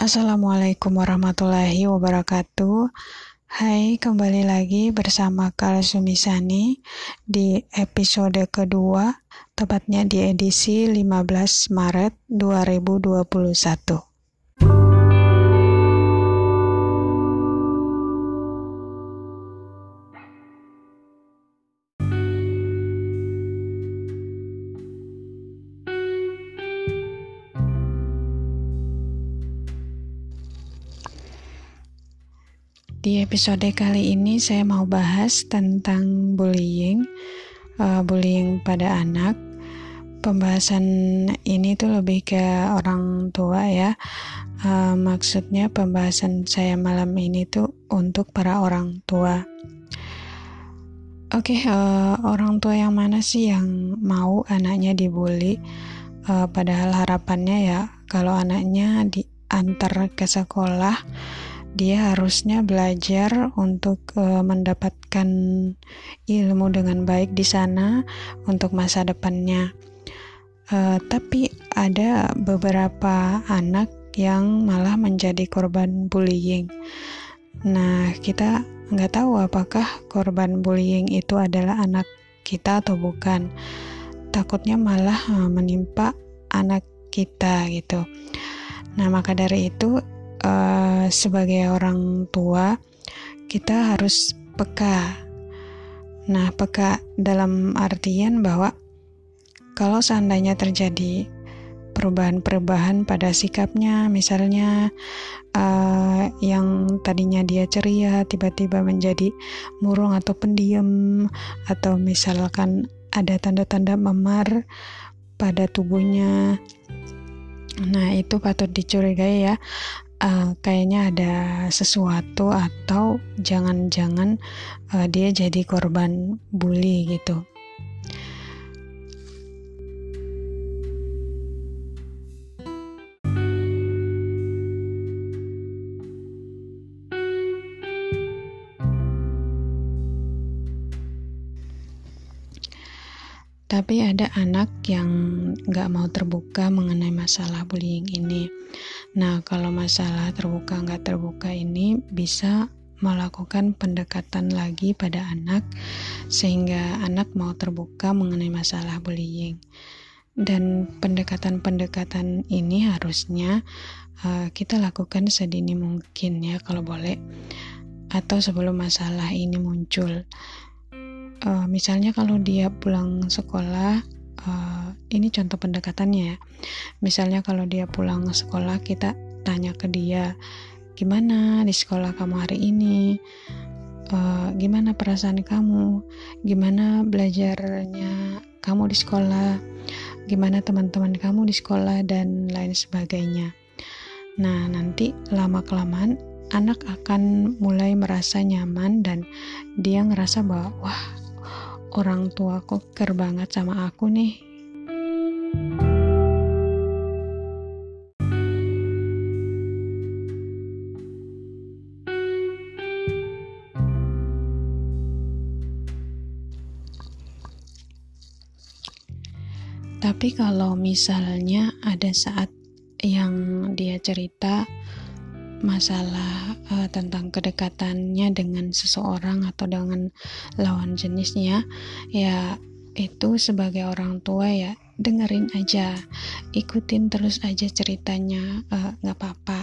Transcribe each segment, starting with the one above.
Assalamualaikum warahmatullahi wabarakatuh. Hai, kembali lagi bersama Kal Sumisani di episode kedua, tepatnya di edisi 15 Maret 2021. Di episode kali ini saya mau bahas tentang bullying, uh, bullying pada anak. Pembahasan ini tuh lebih ke orang tua ya. Uh, maksudnya pembahasan saya malam ini tuh untuk para orang tua. Oke, okay, uh, orang tua yang mana sih yang mau anaknya dibully? Uh, padahal harapannya ya kalau anaknya diantar ke sekolah dia harusnya belajar untuk uh, mendapatkan ilmu dengan baik di sana untuk masa depannya. Uh, tapi ada beberapa anak yang malah menjadi korban bullying. Nah, kita nggak tahu apakah korban bullying itu adalah anak kita atau bukan. Takutnya malah uh, menimpa anak kita gitu. Nah, maka dari itu uh, sebagai orang tua kita harus peka. Nah, peka dalam artian bahwa kalau seandainya terjadi perubahan-perubahan pada sikapnya, misalnya uh, yang tadinya dia ceria tiba-tiba menjadi murung atau pendiam, atau misalkan ada tanda-tanda memar pada tubuhnya. Nah, itu patut dicurigai ya uh, kayaknya ada sesuatu atau jangan-jangan uh, dia jadi korban bully gitu. Tapi ada anak yang nggak mau terbuka mengenai masalah bullying ini. Nah, kalau masalah terbuka nggak terbuka ini bisa melakukan pendekatan lagi pada anak sehingga anak mau terbuka mengenai masalah bullying. Dan pendekatan-pendekatan ini harusnya uh, kita lakukan sedini mungkin ya kalau boleh atau sebelum masalah ini muncul uh, misalnya kalau dia pulang sekolah uh, ini contoh pendekatannya ya. Misalnya kalau dia pulang sekolah kita tanya ke dia gimana di sekolah kamu hari ini? Uh, gimana perasaan kamu? Gimana belajarnya kamu di sekolah? Gimana teman-teman kamu di sekolah? Dan lain sebagainya. Nah nanti lama kelamaan anak akan mulai merasa nyaman dan dia ngerasa bahwa wah orang tua kok ker banget sama aku nih. Tapi kalau misalnya ada saat yang dia cerita masalah uh, tentang kedekatannya dengan seseorang atau dengan lawan jenisnya ya itu sebagai orang tua ya dengerin aja ikutin terus aja ceritanya eh, nggak uh, apa-apa.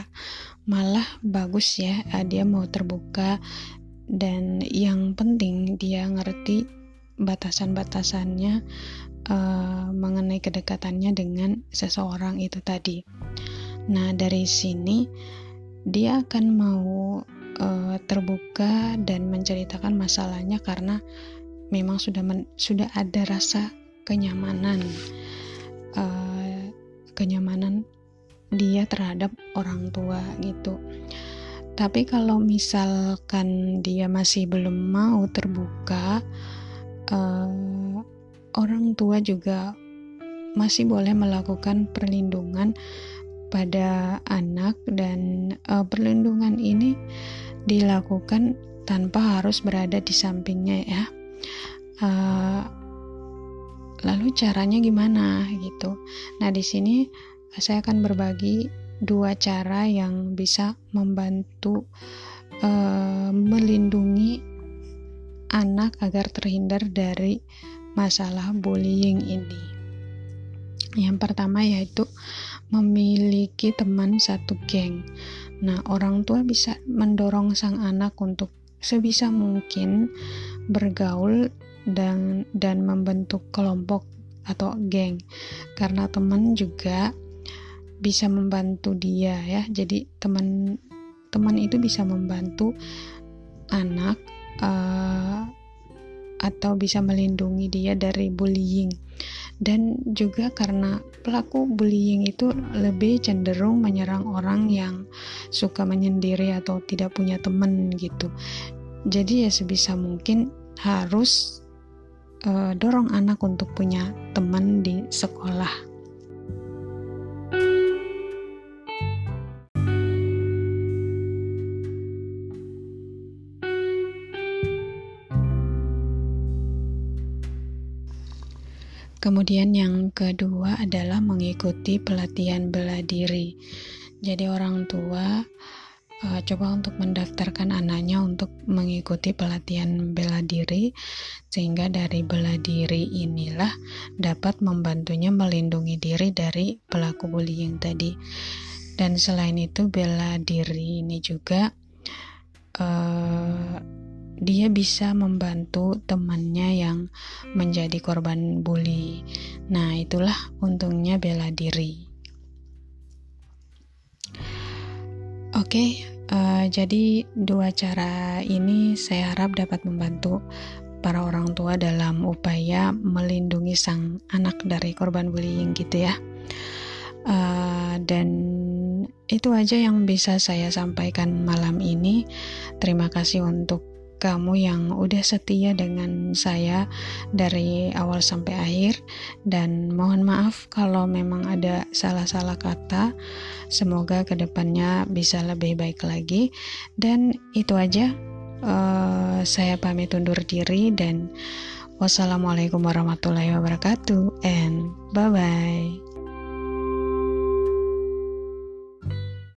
Malah bagus ya uh, dia mau terbuka dan yang penting dia ngerti batasan-batasannya uh, mengenai kedekatannya dengan seseorang itu tadi. Nah dari sini dia akan mau uh, terbuka dan menceritakan masalahnya karena memang sudah men, sudah ada rasa kenyamanan uh, kenyamanan dia terhadap orang tua gitu. Tapi kalau misalkan dia masih belum mau terbuka, uh, orang tua juga masih boleh melakukan perlindungan pada anak dan uh, perlindungan ini dilakukan tanpa harus berada di sampingnya ya. Uh, lalu caranya gimana gitu? Nah di sini saya akan berbagi dua cara yang bisa membantu uh, melindungi anak agar terhindar dari masalah bullying ini. Yang pertama yaitu memiliki teman satu geng. Nah, orang tua bisa mendorong sang anak untuk sebisa mungkin bergaul dan dan membentuk kelompok atau geng. Karena teman juga bisa membantu dia ya. Jadi teman teman itu bisa membantu anak uh, atau bisa melindungi dia dari bullying dan juga karena pelaku bullying itu lebih cenderung menyerang orang yang suka menyendiri atau tidak punya teman gitu jadi ya sebisa mungkin harus uh, dorong anak untuk punya teman di sekolah. Kemudian yang kedua adalah mengikuti pelatihan bela diri. Jadi orang tua uh, coba untuk mendaftarkan anaknya untuk mengikuti pelatihan bela diri sehingga dari bela diri inilah dapat membantunya melindungi diri dari pelaku bullying tadi dan selain itu bela diri ini juga uh, dia bisa membantu temannya yang menjadi korban bully. Nah, itulah untungnya bela diri. Oke, okay, uh, eh, jadi dua cara ini saya harap dapat membantu para orang tua dalam upaya melindungi sang anak dari korban bullying gitu ya. Uh, dan itu aja yang bisa saya sampaikan malam ini. Terima kasih untuk kamu yang udah setia dengan saya dari awal sampai akhir. Dan mohon maaf kalau memang ada salah-salah kata. Semoga ke depannya bisa lebih baik lagi. Dan itu aja. Uh, saya pamit undur diri dan wassalamualaikum warahmatullahi wabarakatuh. And bye bye